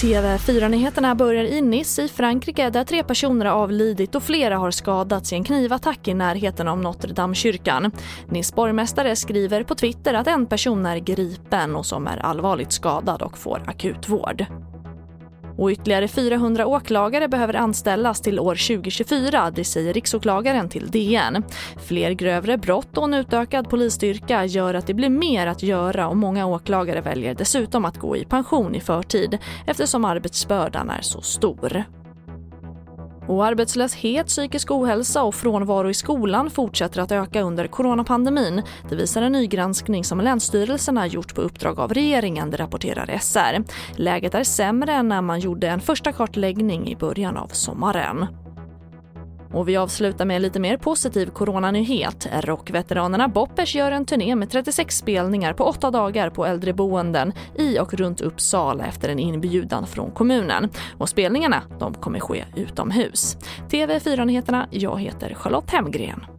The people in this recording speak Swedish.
TV4-nyheterna börjar i Nice i Frankrike där tre personer har avlidit och flera har skadats i en knivattack i närheten av Notre Dame-kyrkan. Nice borgmästare skriver på Twitter att en person är gripen och som är allvarligt skadad och får akutvård. Och ytterligare 400 åklagare behöver anställas till år 2024, det säger riksåklagaren till DN. Fler grövre brott och en utökad polisstyrka gör att det blir mer att göra och många åklagare väljer dessutom att gå i pension i förtid eftersom arbetsbördan är så stor. Och arbetslöshet, psykisk ohälsa och frånvaro i skolan fortsätter att öka under coronapandemin. Det visar en ny granskning som Länsstyrelserna gjort på uppdrag av regeringen, det rapporterar SR. Läget är sämre än när man gjorde en första kartläggning i början av sommaren. Och vi avslutar med en lite mer positiv coronanyhet. Rockveteranerna Boppers gör en turné med 36 spelningar på åtta dagar på äldreboenden i och runt Uppsala efter en inbjudan från kommunen. Och spelningarna de kommer ske utomhus. TV4-nyheterna, jag heter Charlotte Hemgren.